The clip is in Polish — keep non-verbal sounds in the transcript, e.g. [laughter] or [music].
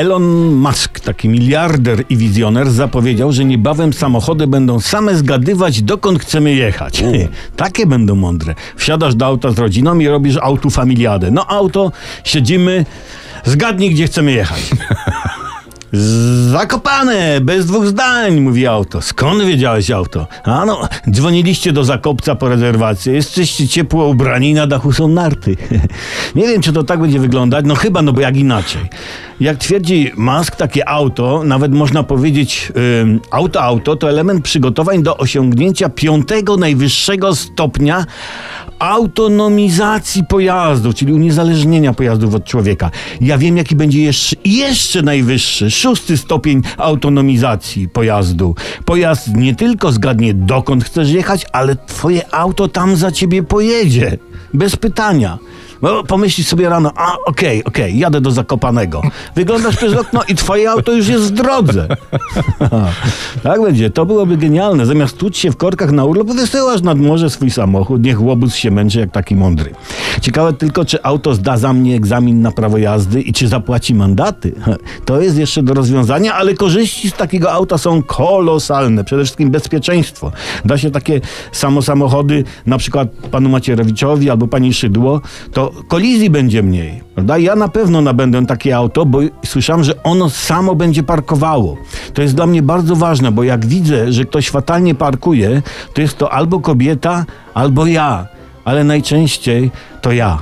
Elon Musk, taki miliarder i wizjoner, zapowiedział, że niebawem samochody będą same zgadywać, dokąd chcemy jechać. Takie będą mądre. Wsiadasz do auta z rodziną i robisz autofamiliadę. No auto, siedzimy, zgadnij, gdzie chcemy jechać. [laughs] Zakopane, bez dwóch zdań, mówi auto. Skąd wiedziałeś auto? A no, dzwoniliście do Zakopca po rezerwację. Jesteście ciepło ubrani i na dachu są narty. [laughs] Nie wiem, czy to tak będzie wyglądać. No chyba, no bo jak inaczej. Jak twierdzi Musk, takie auto, nawet można powiedzieć ym, auto-auto, to element przygotowań do osiągnięcia piątego najwyższego stopnia autonomizacji pojazdu, czyli uniezależnienia pojazdów od człowieka. Ja wiem, jaki będzie jeszcze, jeszcze najwyższy, szósty stopień autonomizacji pojazdu. Pojazd nie tylko zgadnie, dokąd chcesz jechać, ale twoje auto tam za ciebie pojedzie. Bez pytania. No, pomyślisz sobie rano, a okej, okay, okej, okay, jadę do Zakopanego. Wyglądasz przez okno i twoje auto już jest w drodze. [laughs] tak będzie, to byłoby genialne. Zamiast tuć się w korkach na urlop, wysyłasz nad morze swój samochód, niech łobuz się męczy jak taki mądry. Ciekawe tylko, czy auto zda za mnie egzamin na prawo jazdy i czy zapłaci mandaty. To jest jeszcze do rozwiązania, ale korzyści z takiego auta są kolosalne. Przede wszystkim bezpieczeństwo. Da się takie samo samochody, na przykład panu Macierewiczowi albo pani Szydło, to kolizji będzie mniej. Prawda? Ja na pewno nabędę takie auto, bo słyszałem, że ono samo będzie parkowało. To jest dla mnie bardzo ważne, bo jak widzę, że ktoś fatalnie parkuje, to jest to albo kobieta, albo ja, ale najczęściej to ja.